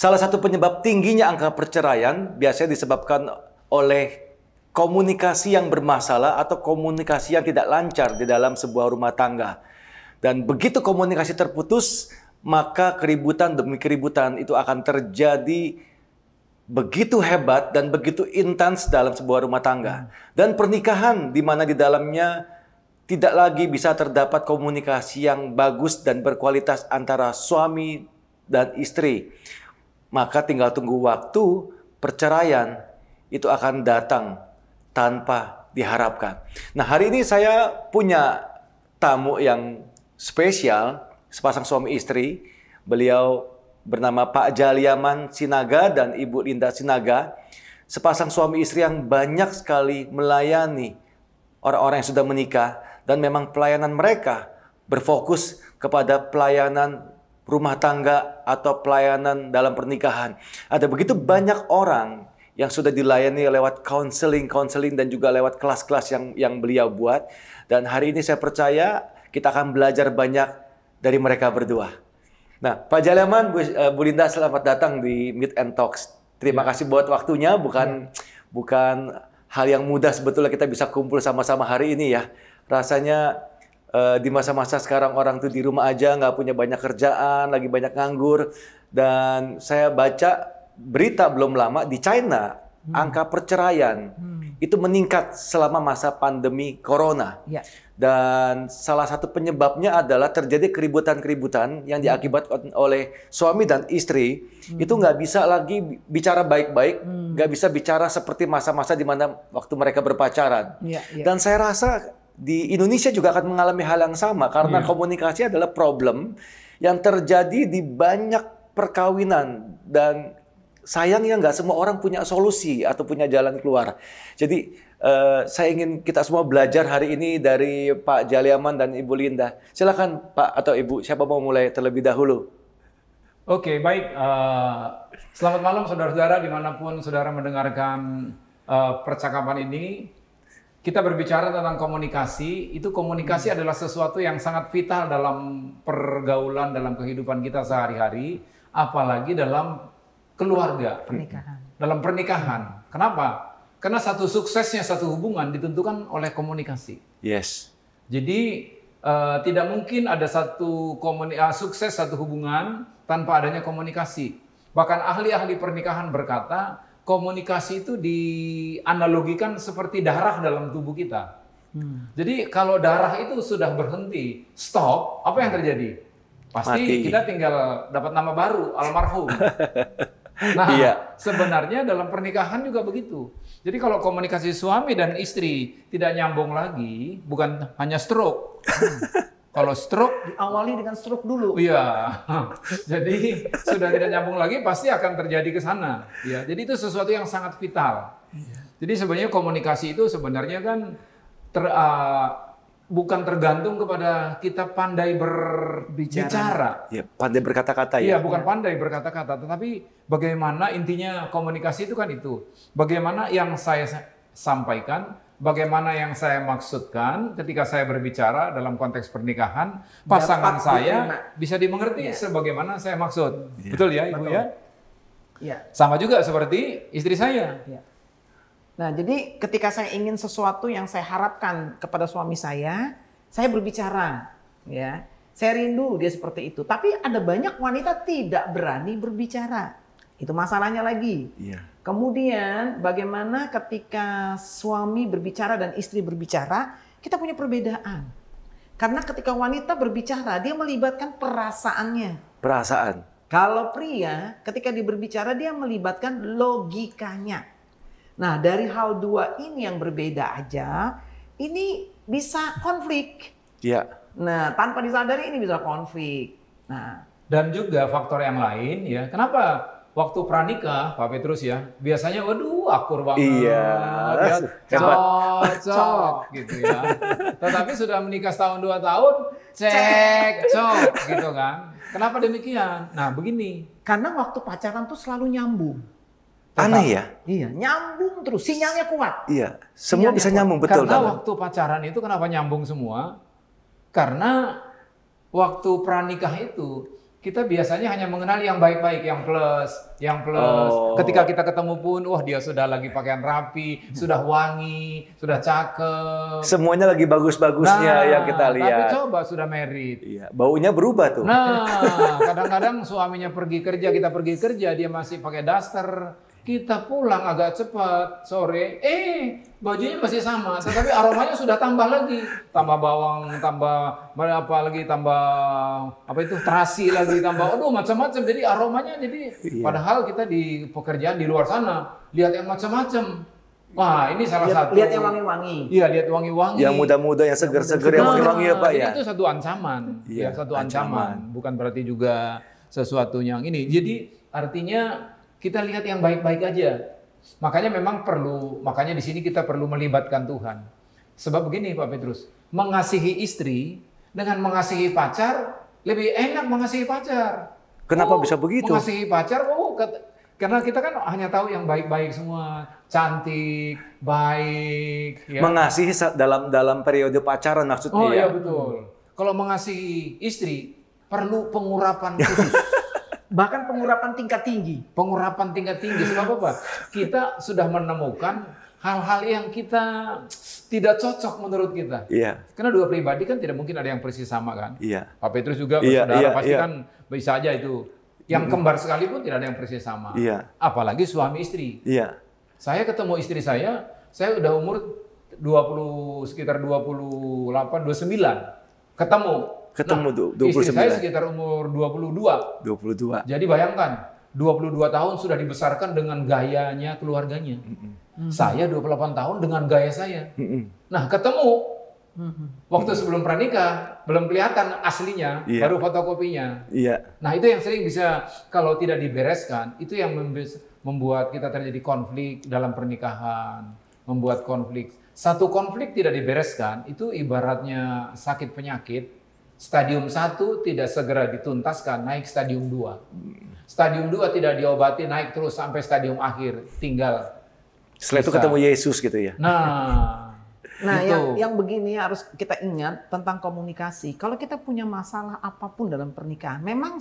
Salah satu penyebab tingginya angka perceraian biasanya disebabkan oleh komunikasi yang bermasalah atau komunikasi yang tidak lancar di dalam sebuah rumah tangga. Dan begitu komunikasi terputus, maka keributan demi keributan itu akan terjadi begitu hebat dan begitu intens dalam sebuah rumah tangga. Dan pernikahan di mana di dalamnya tidak lagi bisa terdapat komunikasi yang bagus dan berkualitas antara suami dan istri maka tinggal tunggu waktu perceraian itu akan datang tanpa diharapkan. Nah, hari ini saya punya tamu yang spesial, sepasang suami istri. Beliau bernama Pak Jaliaman Sinaga dan Ibu Linda Sinaga. Sepasang suami istri yang banyak sekali melayani orang-orang yang sudah menikah dan memang pelayanan mereka berfokus kepada pelayanan rumah tangga atau pelayanan dalam pernikahan. Ada begitu banyak orang yang sudah dilayani lewat counseling, counseling dan juga lewat kelas-kelas yang yang beliau buat. Dan hari ini saya percaya kita akan belajar banyak dari mereka berdua. Nah, Pak Jaleman, Bu, uh, Bu Linda, selamat datang di Meet and Talks. Terima ya. kasih buat waktunya. Bukan bukan hal yang mudah sebetulnya kita bisa kumpul sama-sama hari ini ya. Rasanya uh, di masa-masa sekarang orang tuh di rumah aja nggak punya banyak kerjaan, lagi banyak nganggur. Dan saya baca berita belum lama di China hmm. angka perceraian hmm. itu meningkat selama masa pandemi corona. Ya. Dan salah satu penyebabnya adalah terjadi keributan-keributan yang hmm. diakibatkan oleh suami dan istri hmm. itu nggak bisa lagi bicara baik-baik, hmm. nggak hmm. bisa bicara seperti masa-masa di mana waktu mereka berpacaran. Ya, ya. Dan saya rasa di Indonesia juga akan mengalami hal yang sama karena yeah. komunikasi adalah problem yang terjadi di banyak perkawinan dan sayangnya nggak semua orang punya solusi atau punya jalan keluar. Jadi uh, saya ingin kita semua belajar hari ini dari Pak Jaliaman dan Ibu Linda. Silakan Pak atau Ibu siapa mau mulai terlebih dahulu. Oke baik. Uh, selamat malam saudara-saudara di mana pun saudara mendengarkan uh, percakapan ini kita berbicara tentang komunikasi, itu komunikasi hmm. adalah sesuatu yang sangat vital dalam pergaulan dalam kehidupan kita sehari-hari, apalagi dalam keluarga, pernikahan. Dalam pernikahan. Kenapa? Karena satu suksesnya satu hubungan ditentukan oleh komunikasi. Yes. Jadi uh, tidak mungkin ada satu uh, sukses satu hubungan tanpa adanya komunikasi. Bahkan ahli-ahli pernikahan berkata, komunikasi itu dianalogikan seperti darah dalam tubuh kita. Hmm. Jadi kalau darah itu sudah berhenti, stop, apa yang terjadi? Pasti Mati. kita tinggal dapat nama baru, almarhum. Nah, iya. sebenarnya dalam pernikahan juga begitu. Jadi kalau komunikasi suami dan istri tidak nyambung lagi, bukan hanya stroke. Kalau stroke diawali dengan stroke dulu. Iya. jadi sudah tidak nyambung lagi pasti akan terjadi ke sana. Ya. Jadi itu sesuatu yang sangat vital. Iya. Jadi sebenarnya komunikasi itu sebenarnya kan ter, uh, bukan tergantung kepada kita pandai berbicara. Ya, pandai berkata-kata ya. Iya, bukan pandai berkata-kata, tetapi bagaimana intinya komunikasi itu kan itu. Bagaimana yang saya sampaikan bagaimana yang saya maksudkan ketika saya berbicara dalam konteks pernikahan, pasangan Dapat saya diterima. bisa dimengerti ya. sebagaimana saya maksud. Ya. Betul ya, Ibu Betul. ya? Ya. Sama juga seperti istri saya. Ya. Nah, jadi ketika saya ingin sesuatu yang saya harapkan kepada suami saya, saya berbicara, ya. Saya rindu dia seperti itu. Tapi ada banyak wanita tidak berani berbicara. Itu masalahnya lagi. Iya. Kemudian bagaimana ketika suami berbicara dan istri berbicara, kita punya perbedaan. Karena ketika wanita berbicara, dia melibatkan perasaannya. Perasaan. Kalau pria, ketika dia berbicara, dia melibatkan logikanya. Nah, dari hal dua ini yang berbeda aja, ini bisa konflik. Iya. Nah, tanpa disadari ini bisa konflik. Nah, dan juga faktor yang lain ya. Kenapa waktu pranikah Pak Petrus ya biasanya waduh akur banget. Iya. Ya, cocok gitu ya. Tetapi sudah menikah setahun dua tahun cek cok gitu kan. Kenapa demikian? Nah begini. Karena waktu pacaran tuh selalu nyambung. Aneh ya? Iya nyambung terus. Sinyalnya kuat. Iya semua sinyalnya bisa nyambung betul karena waktu pacaran itu kenapa nyambung semua? Karena waktu pranikah itu kita biasanya hanya mengenal yang baik-baik, yang plus, yang plus. Oh. Ketika kita ketemu pun, wah dia sudah lagi pakaian rapi, sudah wangi, sudah cakep. Semuanya lagi bagus-bagusnya Nah, yang kita Tapi lihat. coba sudah married. Iya, baunya berubah tuh. Nah, kadang-kadang suaminya pergi kerja, kita pergi kerja, dia masih pakai daster. Kita pulang agak cepat sore, eh bajunya masih sama, tetapi aromanya sudah tambah lagi, tambah bawang, tambah apa lagi, tambah apa itu terasi lagi, tambah, aduh macam-macam. Jadi aromanya jadi, Iya. padahal kita di pekerjaan di luar sana lihat yang macam-macam. Wah ini salah Lihat, satu. lihat yang wangi-wangi. Iya lihat wangi-wangi. Yang muda-muda, yang seger-seger, yang Nah, wangi-wangi ya Pak ya. Itu satu ancaman, Iya, ya, satu ancaman. ancaman. Bukan berarti juga sesuatu yang ini. Jadi artinya kita lihat yang baik-baik aja. Makanya memang perlu, makanya di sini kita perlu melibatkan Tuhan. Sebab begini Pak Petrus, mengasihi istri dengan mengasihi pacar lebih enak mengasihi pacar. Kenapa Oh, bisa begitu? Mengasihi pacar, oh karena kita kan hanya tahu yang baik-baik semua, cantik, baik, ya. Mengasihi dalam dalam periode pacaran maksudnya Oh ya. iya betul. Kalau mengasihi istri perlu pengurapan khusus, Bahkan pengurapan tingkat tinggi. pengurapan tingkat tinggi. Sebab apa? Kita sudah menemukan hal-hal yang kita tidak cocok menurut kita. Iya, Karena dua pribadi kan tidak mungkin ada yang persis sama kan. iya. Pak Petrus juga Iya, bersaudara iya, pasti iya. kan bisa aja itu. Yang kembar sekalipun tidak ada yang persis sama. Iya. Apalagi suami istri. Iya. Saya ketemu istri saya, saya udah umur 20 sekitar 28 29. Ketemu. Ketemu Nah, du- Istri saya 29. sekitar umur 22. 22. Jadi bayangkan, 22 tahun sudah dibesarkan dengan gayanya keluarganya. Saya 28 tahun dengan gaya saya. Mm-mm. Nah, ketemu waktu sebelum pranikah belum kelihatan aslinya, Iya. baru fotokopinya. Iya. Nah, itu yang sering bisa kalau tidak dibereskan, itu yang membuat kita terjadi konflik dalam pernikahan, membuat konflik. Satu konflik tidak dibereskan, itu ibaratnya sakit penyakit. Stadium 1 tidak segera dituntaskan, naik stadium 2. Stadium 2 tidak diobati, naik terus sampai stadium akhir, tinggal. Setelah itu ketemu Yesus gitu ya. Nah, Nah, Gitu. yang yang begini harus kita ingat tentang komunikasi. Kalau kita punya masalah apa pun dalam pernikahan, memang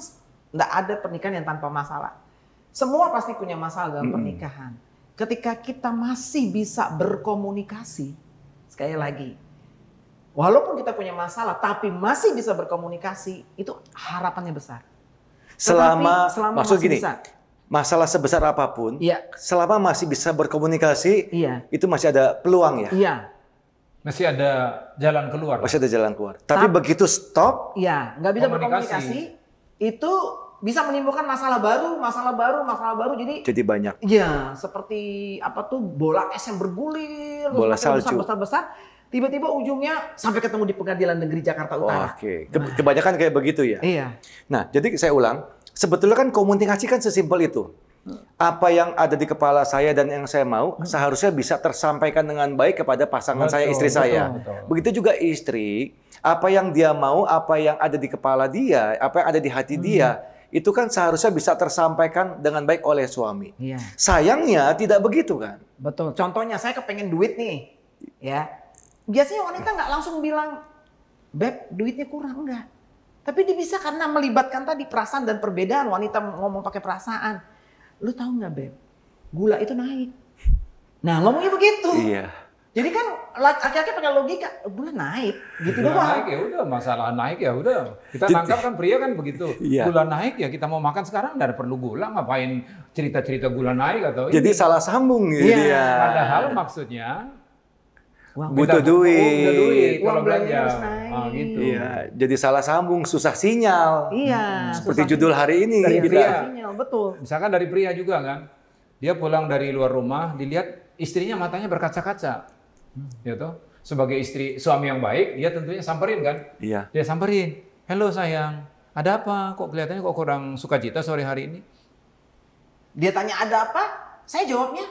tidak ada pernikahan yang tanpa masalah. Semua pasti punya masalah dalam pernikahan. Ketika kita masih bisa berkomunikasi, sekali lagi, walaupun kita punya masalah, tapi masih bisa berkomunikasi, itu harapannya besar. Selama, Tetapi selama maksud masih gini, bisa. masalah sebesar apa pun, Iya, selama masih bisa berkomunikasi, iya, itu masih ada peluang ya. iya, masih ada jalan keluar. Masih ada jalan keluar. Tapi begitu stop, iya. Nggak bisa Komunikasi. berkomunikasi, itu bisa menimbulkan masalah baru, masalah baru, masalah baru. Jadi jadi banyak. Ya, seperti apa tuh bola es yang bergulir, Bola salju. besar, besar, besar. Tiba-tiba ujungnya sampai ketemu di Pengadilan Negeri Jakarta Oh, Utara. Oke, Ke- kebanyakan kayak begitu ya. Iya, Nah, jadi saya ulang, sebetulnya kan komunikasi kan sesimpel itu. Apa yang ada di kepala saya dan yang saya mau seharusnya bisa tersampaikan dengan baik kepada pasangan saya, Betul, istri saya. betul, betul. Begitu juga istri, apa yang dia mau, apa yang ada di kepala dia, apa yang ada di hati dia, itu kan seharusnya bisa tersampaikan dengan baik oleh suami. iya, Sayangnya tidak begitu kan? betul. Contohnya saya kepengen duit nih, ya. Biasanya wanita nggak langsung bilang, beb, duitnya kurang enggak. Tapi dia bisa karena melibatkan tadi perasaan dan perbedaan. Wanita ngomong pakai perasaan. Lu tahu nggak beb, gula itu naik. Nah ngomongnya begitu. Iya. Jadi kan laki-laki pakai logika, gula naik, gitu Gula doang. naik ya udah, masalah naik ya udah. Kita tangkap kan pria kan begitu. Iya. Gula naik ya kita mau makan sekarang nggak ada perlu gula, ngapain cerita-cerita gula naik atau Jadi ini. salah sambung gitu Iya, dia. Padahal maksudnya Uang Butuh duit. Oh, duit Uang kalau belanja harus naik. Ah, gitu. Iya, jadi salah sambung, susah sinyal. Iya. Seperti susah. judul hari ini Dari kita. pria. Sinyal, betul. Misalkan dari pria juga kan, dia pulang dari luar rumah, dilihat istrinya matanya berkaca-kaca, gitu. Sebagai istri suami yang baik, dia tentunya samperin kan, Iya. dia samperin, hello sayang, ada apa? Kok kelihatannya kok kurang sukacita sore hari ini? Dia tanya ada apa? Saya jawabnya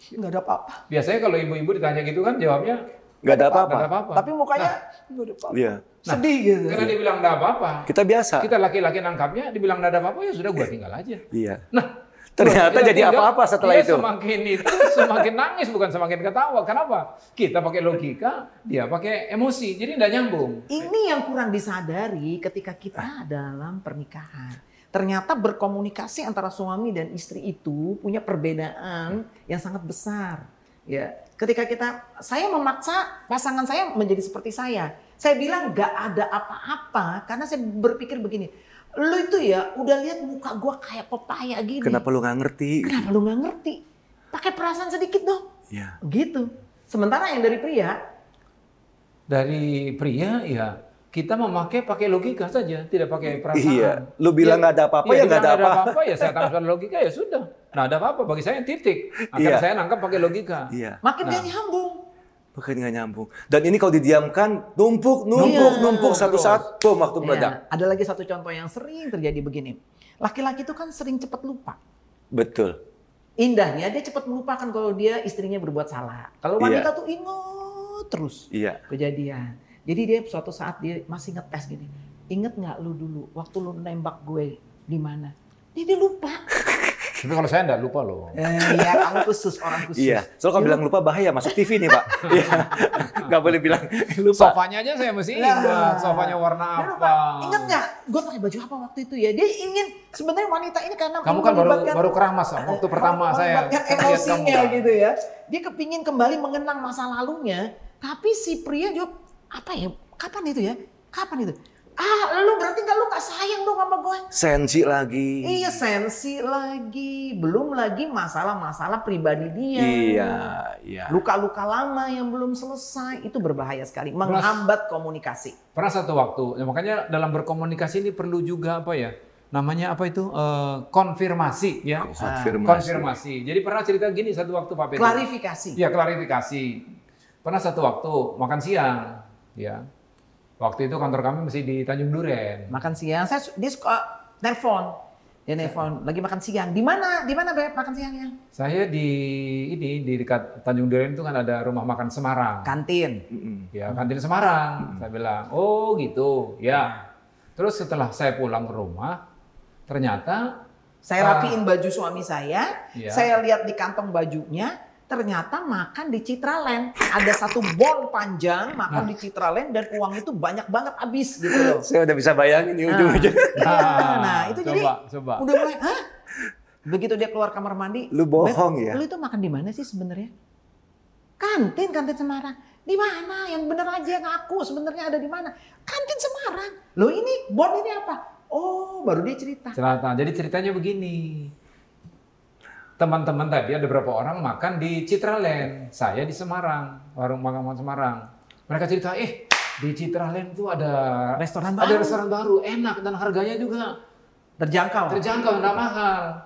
nggak ada apa-apa. Biasanya kalau ibu-ibu ditanya gitu kan, jawabnya Nggak ada apa-apa. Tapi mukanya nggak ada apa-apa. Iya. Sedih gitu. Karena dia bilang nggak apa-apa. Kita biasa. Kita laki-laki nangkapnya, dibilang nggak ada apa-apa ya sudah gua tinggal aja. Iya. Nah, Ternyata Dia jadi tinggal, apa-apa setelah dia itu. semakin itu semakin nangis bukan semakin ketawa. Kenapa? Kita pakai logika, dia pakai emosi. Jadi nggak nyambung. Ini yang kurang disadari ketika kita dalam pernikahan. Ternyata berkomunikasi antara suami dan istri itu punya perbedaan yang sangat besar. Ya, ketika kita saya memaksa pasangan saya menjadi seperti saya. Saya bilang nggak ada apa-apa karena saya berpikir begini. Lu itu ya udah lihat muka gua kayak pepaya gini. Kenapa lu nggak ngerti? Kenapa lu nggak ngerti? Pakai perasaan sedikit dong. Iya. Gitu. Sementara yang dari pria, Dari pria ya kita memakai pakai logika saja, tidak pakai perasaan. Iya. Lu bilang nggak ada apa-apa, ya nggak ada apa. apa-apa ya saya tangkap logika ya sudah. Nah ada apa-apa bagi saya titik. Akan Iya. saya nangkap pakai logika. Iya. makin Nah. gak nyambung. Bukan nggak nyambung. Dan ini kalau didiamkan, numpuk, numpuk, Iya. numpuk satu saat, bom waktu meledak. Ya, ada lagi satu contoh yang sering terjadi begini. Laki-laki itu kan sering cepat lupa. Betul. Indahnya dia cepat melupakan kalau dia istrinya berbuat salah. Kalau Iya. wanita tuh ingat terus Iya. kejadian. Jadi dia suatu saat dia masih ngetes gini. Ingat nggak lu dulu waktu lu nembak gue di mana? Dia, dia lupa. Tapi kalau saya enggak lupa loh. Eh, ya kamu khusus orang khusus. Iya. Soalnya kalau Dia bilang lupa bahaya masuk TV nih pak. Iya. Nggak boleh bilang lupa. Sofanya aja saya mesti Lah. ingat. Sofanya warna lupa. apa. Ingat nggak? Gue pakai baju apa waktu itu ya? Dia ingin sebenarnya wanita ini karena Kamu kan baru baru keramas waktu pertama saya emosinya gitu ya. Dia kepingin kembali mengenang masa lalunya, tapi si pria jawab apa ya? Kapan itu ya? Kapan itu? Ah, lu berarti nggak lu nggak sayang dong sama gue? Sensi lagi. Iya sensi lagi, belum lagi masalah-masalah pribadi dia. Iya. Iya. Luka-luka lama yang belum selesai itu berbahaya sekali, menghambat komunikasi. Pernah satu waktu, ya makanya dalam berkomunikasi ini perlu juga apa ya? Namanya apa itu? Eh, konfirmasi ya. Konfirmasi. Konfirmasi. Jadi pernah cerita gini satu waktu Pak Petrus. Klarifikasi. Ya klarifikasi. Pernah satu waktu makan siang, ya. Waktu itu kantor kami masih di Tanjung Duren. Makan siang, saya dia suka telepon. Dia nelpon, lagi makan siang. Di mana? Di mana Beb makan siangnya? Saya di ini di dekat Tanjung Duren itu kan ada rumah makan Semarang. Kantin. Mm-mm. Ya kantin Semarang. Saya bilang, oh gitu, ya. Terus setelah saya pulang ke rumah, ternyata Saya rapiin baju suami saya, Iya. saya lihat di kantong bajunya, ternyata makan di Citraland. Ada satu bon panjang makan di Citraland dan uang itu banyak banget habis gitu loh. Saya udah bisa bayangin nih ujung-ujung. Iya, nah itu jadi coba, coba. udah mulai, hah? Begitu dia keluar kamar mandi, Lu bohong "Beb, ya? Lu itu makan di mana sih sebenarnya? Kantin, kantin Semarang. Di mana? Yang bener aja ngaku sebenarnya ada di mana? Kantin Semarang. Loh ini bon ini apa? Oh, baru dia cerita. Cerita. Jadi ceritanya begini. Teman-teman tadi ada beberapa orang makan di Citraland, saya di Semarang, warung makan Semarang. Mereka cerita, eh di Citraland tuh ada Restoran ada baru. restoran baru, enak dan harganya juga Terjangkau. terjangkau, nggak mahal.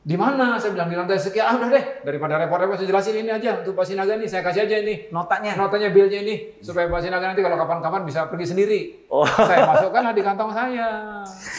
Di mana? Saya bilang di lantai sekian. Ah udah deh, daripada repot-repot saya jelasin ini aja untuk Pak Sinaga nih. Saya kasih aja ini Notanya. notanya bilnya ini supaya Pak Sinaga nanti kalau kapan-kapan bisa pergi sendiri. Oh. Saya masukkanlah di kantong saya.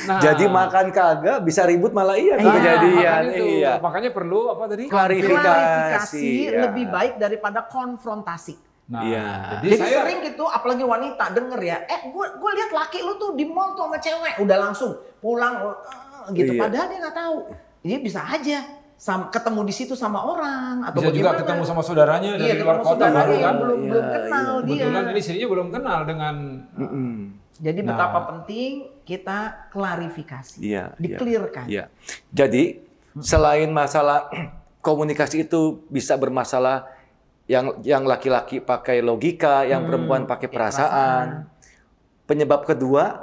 Nah, Jadi makan kagak bisa ribut malah iya Iya, kejadian. makanya itu. Iya. Makanya perlu apa tadi? Klarifikasi. klarifikasi ya. lebih baik daripada konfrontasi. Nah, Iya. jadi, Jadi, saya sering gitu, apalagi wanita denger ya, eh gue gue lihat laki lu tuh di mall tuh sama cewek, udah langsung pulang eh, gitu. Iya. Padahal dia nggak tahu. Dia bisa aja sam- ketemu di situ sama orang atau bisa juga ketemu sama saudaranya Iya, dari luar ketemu kota baru yang kan. belum Iya, belum iya. kenal dia. Kebetulan ini istrinya belum kenal dengan Mm-mm. Jadi Nah. betapa penting kita klarifikasi, Iya, iya. dikelirkan. Iya. Jadi selain masalah komunikasi itu bisa bermasalah yang yang laki-laki pakai logika, yang Hmm, perempuan pakai pakai perasaan. Penyebab kedua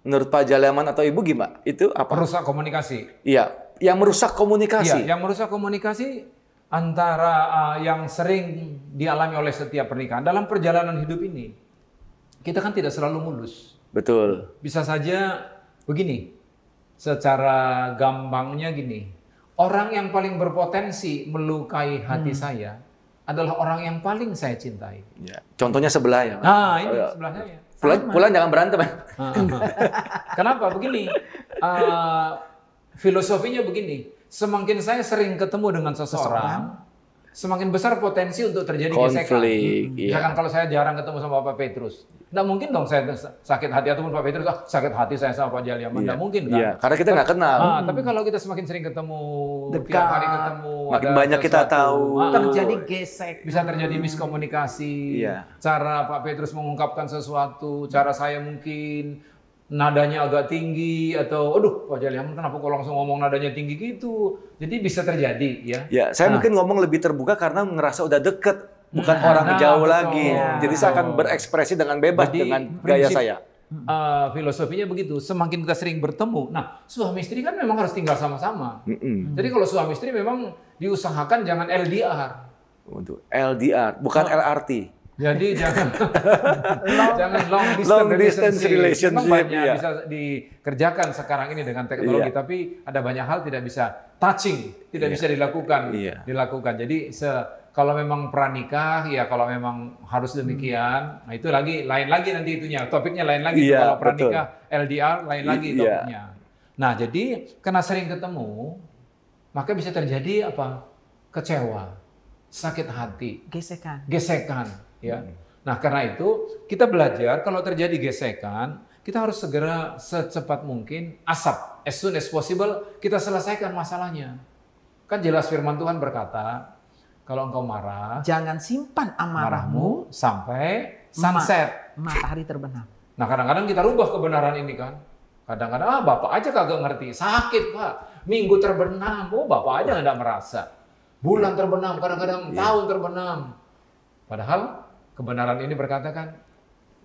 menurut Pak Jaleman atau Ibu gimana? Itu apa? perusak komunikasi. Iya, yang merusak komunikasi. Iya, yang merusak komunikasi antara uh, yang sering dialami oleh setiap pernikahan dalam perjalanan hidup ini. Kita kan tidak selalu mulus. Betul. Bisa saja begini, secara gampangnya gini, orang yang paling berpotensi melukai hati saya adalah orang yang paling saya cintai. Ya. Contohnya sebelah ya. Nah, ini Oh, iya. sebelah saya. Pulang, pulang jangan berantem. ya. Kenapa begini? Uh, filosofinya begini, semakin saya sering ketemu dengan seseorang, semakin besar potensi untuk terjadi gesekan. Konflik, iya. Misalkan kalau saya jarang ketemu sama Pak Petrus, nggak mungkin dong saya sakit hati ataupun Pak Petrus, ah, sakit hati saya sama Pak Jaliaman, nggak mungkin kan? Iya, karena kita nggak kenal. Ah, tapi kalau kita semakin sering ketemu, Dekat. tiap hari ketemu, Makin banyak kita sesuatu, tahu. ah, Terjadi gesek. bisa terjadi miskomunikasi, Iya. cara Pak Petrus mengungkapkan sesuatu, cara saya mungkin nadanya agak tinggi atau aduh Pak Jaliam kenapa kok langsung ngomong nadanya tinggi gitu. Jadi bisa terjadi ya. Ya, saya Nah. mungkin ngomong lebih terbuka karena ngerasa udah deket, bukan Nah, orang nah, jauh betul. lagi. Jadi saya akan berekspresi dengan bebas Jadi, dengan gaya prinsip- saya. Uh, filosofinya begitu. Semakin kita sering bertemu, nah suami istri kan memang harus tinggal sama-sama. Mm-mm. Jadi kalau suami istri memang diusahakan jangan LDR. Untuk LDR, bukan Oh. LRT. Jadi jangan jangan long distance, Long distance relationship. relationship, Memang banyak iya. bisa dikerjakan sekarang ini dengan teknologi, Iya. tapi ada banyak hal tidak bisa touching, tidak Iya. bisa dilakukan, Iya. dilakukan. Jadi se kalau memang pranikah, ya kalau memang harus demikian, nah itu lagi lain lagi nanti itunya, topiknya lain lagi. Iya, kalau pranikah LDR lain lagi Iya. topiknya. Nah jadi karena sering ketemu, maka bisa terjadi apa? Kecewa, sakit hati, Gesekan. gesekan ya. Nah, karena itu kita belajar kalau terjadi gesekan, kita harus segera secepat mungkin asap as soon as possible kita selesaikan masalahnya. Kan jelas firman Tuhan berkata, kalau engkau marah, Jangan simpan amarahmu marahmu sampai sunset. matahari terbenam. Nah, kadang-kadang kita rubah kebenaran ini kan. Kadang-kadang ah bapak aja kagak ngerti, sakit pak, minggu terbenam, oh bapak aja nggak merasa. Bulan terbenam, kadang-kadang tahun terbenam. Padahal kebenaran ini berkata kan,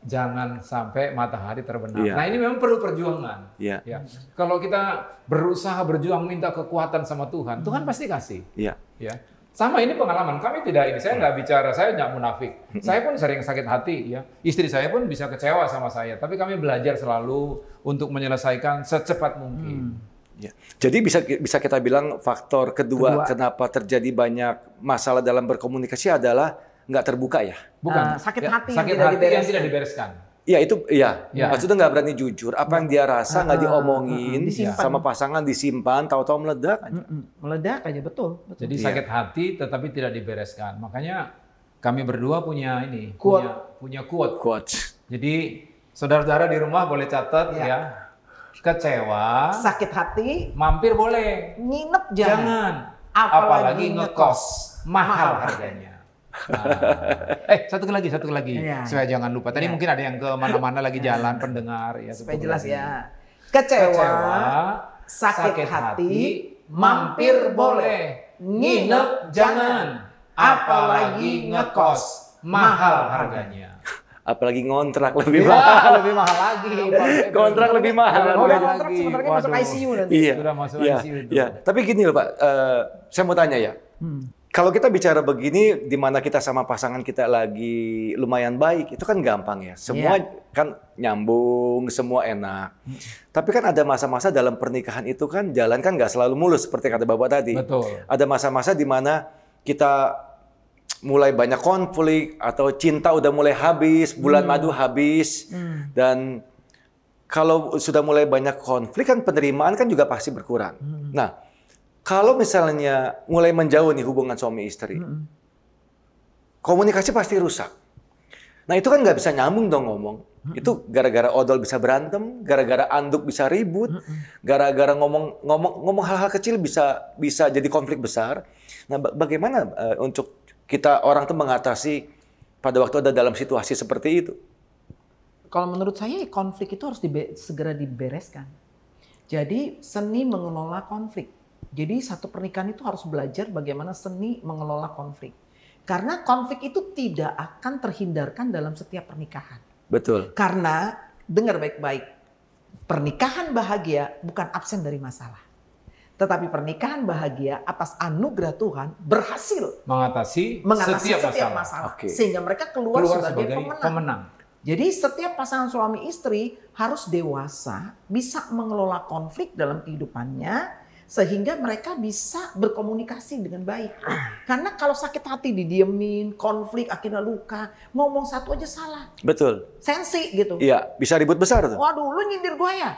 jangan sampai matahari terbenam. Iya. Nah ini memang perlu perjuangan. Iya. Ya. Kalau kita berusaha berjuang minta kekuatan sama Tuhan, Tuhan pasti kasih. Iya. Ya. Sama ini pengalaman kami tidak ini. Saya nggak bicara, saya nggak munafik. Saya pun sering sakit hati ya. Istri saya pun bisa kecewa sama saya. Tapi kami belajar selalu untuk menyelesaikan secepat mungkin. Ya. Jadi bisa bisa kita bilang faktor kedua, Kedua. kenapa terjadi banyak masalah dalam berkomunikasi adalah nggak terbuka ya. Bukan Ah, sakit Ya, hati yang sakit tidak hati yang dibereskan. tidak dibereskan. Iya itu iya. Ya. Maksudnya nggak berani jujur. Apa yang dia rasa nggak Ah, diomongin disimpan. sama pasangan disimpan, tahu-tahu meledak aja. Meledak aja betul. betul. Jadi Iya. sakit hati tetapi tidak dibereskan. Makanya kami berdua punya ini, Quote. punya punya quote. Quotes. Jadi saudara-saudara di rumah boleh catat Ya. ya. Kecewa, Sakit hati, mampir boleh. nginep jangan. Jangan. Apalagi Apalagi ngekos. ngekos. Mahal Mahal harganya. Nah. Eh, satu lagi, satu lagi. Iya. Supaya jangan lupa. Tadi Iya. mungkin ada yang ke mana-mana lagi jalan pendengar ya. Supaya jelas lagi. ya. Kecewa, Kecewa, sakit, hati, mampir boleh, nginep jangan. apalagi ngekos, mahal harganya. Apalagi ngontrak lebih Wah, mahal. lebih mahal lagi. Kontrak lebih mahal. Lebih mahal kontrak lagi. sebenarnya masuk. ICU nanti. Iya. Sudah masuk iya, ICU itu. iya. Tapi gini loh Pak, eh, saya mau tanya ya. Hmm. Kalau kita bicara begini, di mana kita sama pasangan kita lagi lumayan baik, itu kan gampang ya. Semua Iya. kan nyambung, semua enak. Tapi kan ada masa-masa dalam pernikahan itu kan jalan kan nggak selalu mulus seperti kata Bapak tadi. Betul. Ada masa-masa di mana kita mulai banyak konflik atau cinta udah mulai habis, bulan madu habis, Hmm. dan kalau sudah mulai banyak konflik kan penerimaan kan juga pasti berkurang. Hmm. Nah, kalau misalnya mulai menjauh nih hubungan suami istri, Hmm. komunikasi pasti rusak. Nah itu kan nggak bisa nyambung dong ngomong. Itu gara-gara odol bisa berantem, gara-gara anduk bisa ribut, gara-gara ngomong ngomong ngomong hal-hal kecil bisa bisa jadi konflik besar. Nah ba- bagaimana eh, untuk kita orang tuh mengatasi pada waktu ada dalam situasi seperti itu? Kalau menurut saya konflik itu harus dibe- segera dibereskan. Jadi seni mengelola konflik. Jadi satu pernikahan itu harus belajar bagaimana seni mengelola konflik. Karena konflik itu tidak akan terhindarkan dalam setiap pernikahan. Betul. Karena dengar baik-baik, pernikahan bahagia bukan absen dari masalah. Tetapi pernikahan bahagia atas anugerah Tuhan berhasil Mengatasi, mengatasi setiap, setiap, masalah. masalah. Oke. Sehingga mereka keluar, Keluar sebagai, sebagai pemenang. pemenang. Jadi setiap pasangan suami istri harus dewasa, bisa mengelola konflik dalam kehidupannya, sehingga mereka bisa berkomunikasi dengan baik. Karena kalau sakit hati didiemin, konflik akhirnya luka, ngomong satu aja salah, Betul. sensi gitu. Iya, bisa ribut besar tuh. Waduh, lu nyindir gue ya?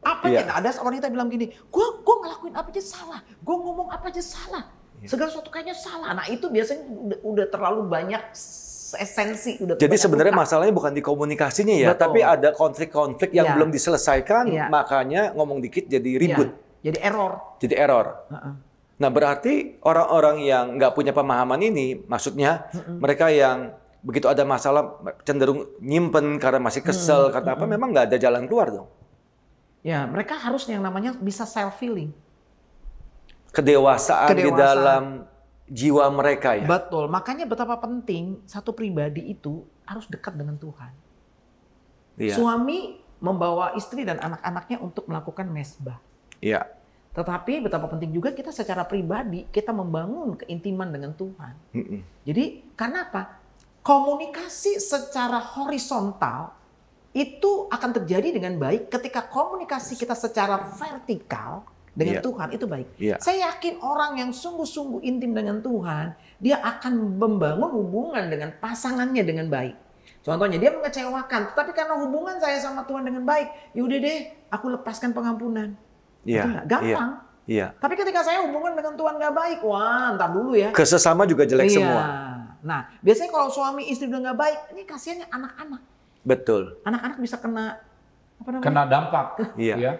Apa Iya. ya? Ada wanita bilang gini, gue gue ngelakuin apa aja salah, gue ngomong apa aja salah, Iya. segala sesuatu kayaknya salah. Nah itu biasanya udah, udah terlalu banyak esensi, udah Jadi sebenarnya luka. masalahnya bukan di komunikasinya ya, Betul. tapi ada konflik-konflik yang Iya. belum diselesaikan, Iya. makanya ngomong dikit jadi ribut, Iya, jadi error. jadi error. Heeh. Nah berarti orang-orang yang nggak punya pemahaman ini, maksudnya mereka yang begitu ada masalah cenderung nyimpen karena masih kesel, karena apa? Memang nggak ada jalan keluar dong. Ya, mereka harus yang namanya bisa self feeling. Kedewasaan, di Kedewasaan. dalam jiwa mereka ya. Betul. Makanya betapa penting satu pribadi itu harus dekat dengan Tuhan. Iya. Suami membawa istri dan anak-anaknya untuk melakukan mesbah. Iya. Tetapi betapa penting juga kita secara pribadi kita membangun keintiman dengan Tuhan. Mm-mm. Jadi karena apa? Komunikasi secara horizontal itu akan terjadi dengan baik ketika komunikasi kita secara vertikal dengan Iya. Tuhan itu baik. Iya. Saya yakin orang yang sungguh-sungguh intim dengan Tuhan, dia akan membangun hubungan dengan pasangannya dengan baik. Contohnya dia mengecewakan, tapi karena hubungan saya sama Tuhan dengan baik, yaudah deh, aku lepaskan pengampunan. Iya. Itu gampang. Iya. Tapi ketika saya hubungan dengan Tuhan nggak baik, wah, ntar dulu ya. Kesesama juga jelek Iya. semua. Nah, biasanya kalau suami istri udah nggak baik, ini kasihannya anak-anak. Betul. Anak-anak bisa kena apa namanya? Kena dampak. Iya. ya.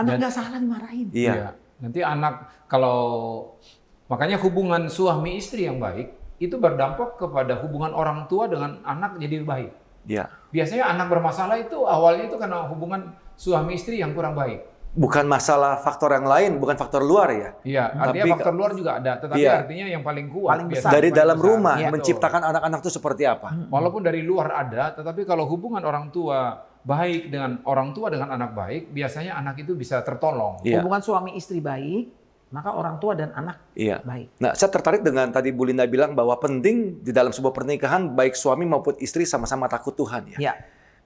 Anak nggak salah dimarahin. Iya. Nanti anak kalau makanya hubungan suami istri yang baik itu berdampak kepada hubungan orang tua dengan anak jadi baik. Iya. Biasanya anak bermasalah itu awalnya itu karena hubungan suami istri yang kurang baik. Bukan masalah faktor yang lain, bukan faktor luar ya. Iya, artinya Tapi- faktor luar juga ada, tetapi Iya. artinya yang paling kuat Paling besar. Dari paling dalam besar. rumah Iya, menciptakan anak-anak itu seperti apa? betul. Walaupun dari luar ada, tetapi kalau hubungan orang tua baik dengan orang tua dengan anak baik, biasanya anak itu bisa tertolong. Iya. Hubungan suami istri baik, maka orang tua dan anak Iya. baik. Nah, saya tertarik dengan tadi Bu Linda bilang bahwa penting di dalam sebuah pernikahan baik suami maupun istri sama-sama takut Tuhan ya. Ya.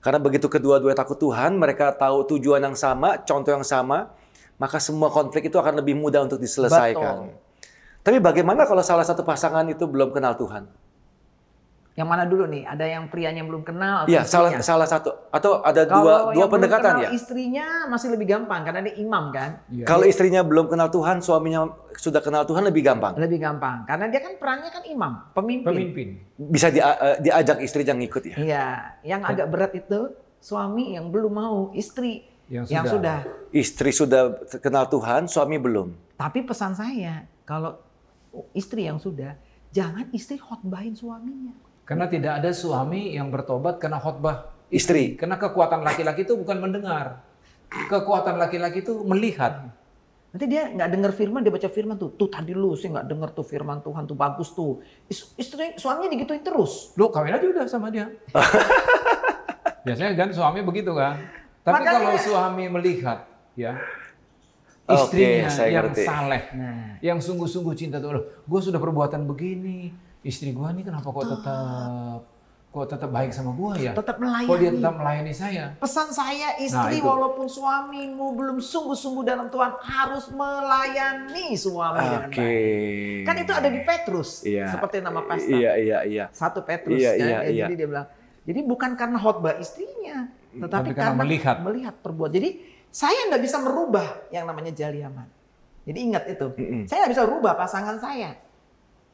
Karena begitu kedua-dua takut Tuhan, mereka tahu tujuan yang sama, contoh yang sama, maka semua konflik itu akan lebih mudah untuk diselesaikan. Betul. Tapi bagaimana kalau salah satu pasangan itu belum kenal Tuhan? Yang mana dulu nih? Ada yang prianya belum kenal atau Iya, salah istrinya? salah satu atau ada Kalau dua yang dua belum pendekatan kenal ya. Istrinya masih lebih gampang karena dia imam kan. Iya. Kalau istrinya belum kenal Tuhan, suaminya sudah kenal Tuhan lebih gampang. Lebih gampang karena dia kan perannya kan imam, pemimpin. Pemimpin. Bisa dia- eh, diajak istri yang ikut ya. Iya, yang agak berat itu suami yang belum mau, istri Yang yang sudah. sudah. Istri sudah kenal Tuhan, suami belum. Tapi pesan saya, kalau istri yang sudah, jangan istri khotbahin suaminya. Karena tidak ada suami yang bertobat karena khotbah Istri. Karena kekuatan laki-laki itu bukan mendengar. Kekuatan laki-laki itu melihat. Nanti dia nggak dengar firman, dia baca firman tuh. Tuh tadi lu sih nggak dengar tuh firman Tuhan tuh bagus tuh. Is- Istri suaminya digituin terus. Lo kawin aja udah sama dia. Biasanya kan suami begitu kan. Tapi Makanya- kalau suami melihat ya istrinya saya yang ngerti. saleh, Nah, yang sungguh-sungguh cinta Tuhan. Gue sudah perbuatan begini, istri gue nih kenapa kok tetap kok tetap baik sama gue ya? tetap Kok dia melayani. tetap melayani saya? Pesan saya istri Nah, walaupun suamimu belum sungguh-sungguh dalam Tuhan harus melayani suami dengan Oke. baik. Kan itu ada di Petrus, Iya. seperti nama pastor. Iya, iya, iya. Satu Petrus Iya, kan. iya, Ya, iya. Jadi dia bilang, jadi bukan karena khotbah istrinya, tetapi Tapi karena karena melihat. melihat perbuatan. Jadi saya nggak bisa merubah yang namanya jaliaman. Jadi ingat itu, Mm-mm. saya nggak bisa rubah pasangan saya.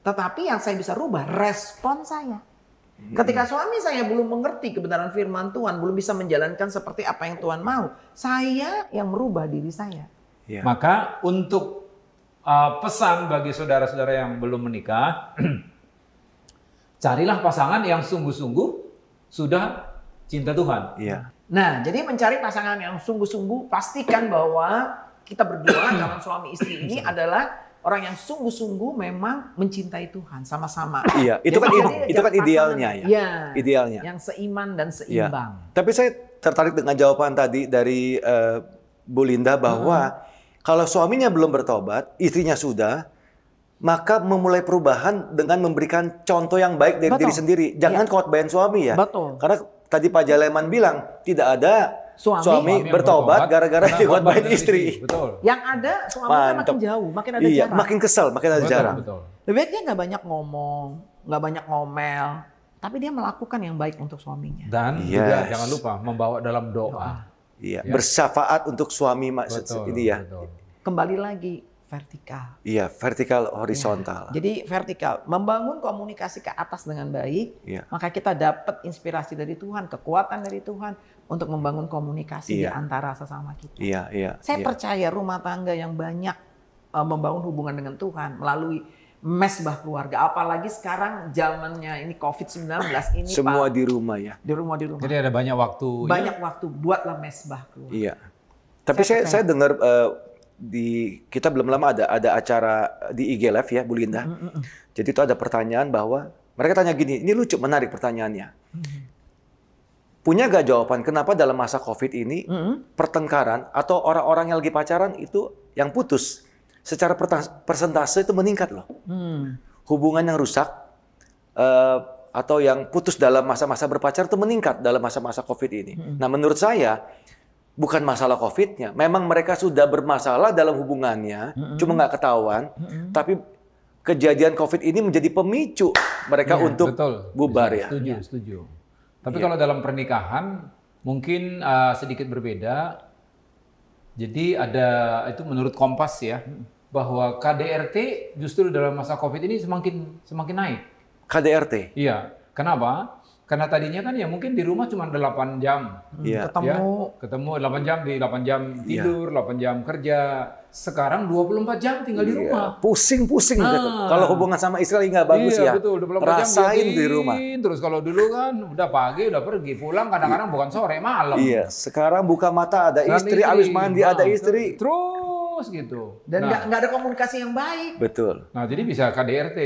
Tetapi yang saya bisa rubah respon saya. Ketika suami saya belum mengerti kebenaran firman Tuhan, belum bisa menjalankan seperti apa yang Tuhan mau, saya yang merubah diri saya. Iya. Maka untuk uh, pesan bagi saudara-saudara yang belum menikah, carilah pasangan yang sungguh-sungguh sudah cinta Tuhan. Iya. Nah, jadi mencari pasangan yang sungguh-sungguh, pastikan bahwa kita berdua calon suami istri ini adalah orang yang sungguh-sungguh memang mencintai Tuhan sama-sama. Iya, itu Jadi kan jadi itu kan idealnya ya. Iya. Idealnya. Yang seiman dan Iya. seimbang. Tapi saya tertarik dengan jawaban tadi dari eh, Bu Linda bahwa kalau suaminya belum bertobat, istrinya sudah, maka memulai perubahan dengan memberikan contoh yang baik dari Betul. diri sendiri. Jangan khotbahin suami ya. Betul. Karena tadi Pak Jaleman bilang tidak ada Suami, suami, bertobat gara-gara khotbah dari istri. Betul. Yang ada Mantap. makin jauh, makin ada Iya, jarak. makin kesel, makin ada Betul, jarak. betul. Lebih baik dia nggak banyak ngomong, nggak banyak ngomel, tapi dia melakukan yang baik untuk suaminya. Dan juga Yes. jangan lupa membawa dalam doa. Iya, Ya. bersyafaat untuk suami mak- Betul. ini ya. betul. Kembali lagi vertikal. Iya, vertikal horizontal. Jadi vertikal, membangun komunikasi ke atas dengan baik, Iya. maka kita dapat inspirasi dari Tuhan, kekuatan dari Tuhan untuk membangun komunikasi di Iya. antara sesama kita. Iya, iya. Saya iya. percaya rumah tangga yang banyak uh, membangun hubungan dengan Tuhan melalui mesbah keluarga, apalagi sekarang zamannya ini COVID-19 ini Semua Pak, di rumah ya. di rumah di rumah. Jadi ada banyak waktu. ya. banyak waktu buatlah mesbah keluarga. Iya. Tapi saya Saya saya, dengar eh, di kita belum lama ada ada acara di IG Live ya Bu Linda. Jadi itu ada pertanyaan bahwa mereka tanya gini, ini lucu menarik pertanyaannya. Punya gak jawaban kenapa dalam masa Covid ini Mm-mm. pertengkaran atau orang-orang yang lagi pacaran itu yang putus secara persentase itu meningkat loh. Hmm. Hubungan yang rusak eh, atau yang putus dalam masa-masa berpacar itu meningkat dalam masa-masa Covid ini. Nah menurut saya bukan masalah Covid-nya, memang mereka sudah bermasalah dalam hubungannya, cuma nggak ketahuan, tapi kejadian Covid ini menjadi pemicu mereka Iya, untuk betul. bubar Bisa, ya. Setuju, setuju. Tapi Iya. kalau dalam pernikahan mungkin uh, sedikit berbeda. Jadi ada itu menurut Kompas ya bahwa KDRT justru dalam masa Covid ini semakin semakin naik. KDRT. Iya. Kenapa? Karena tadinya kan ya mungkin di rumah cuma 8 jam. Iya. Ketemu Ketemu 8 jam di 8 jam tidur, 8 jam kerja. Sekarang 24 jam tinggal di rumah. Pusing-pusing gitu. Ah. Kalau hubungan sama istri nggak bagus iya, ya. betul. 24 jam Rasain diatin. di rumah. Terus kalau dulu kan udah pagi udah pergi, pulang kadang-kadang bukan sore, malam. Iya, sekarang buka mata ada Kan istri, habis mandi ada Nah, istri. Terus gitu. dan nah, nggak nggak ada komunikasi yang baik. Betul. nah, jadi bisa KDRT.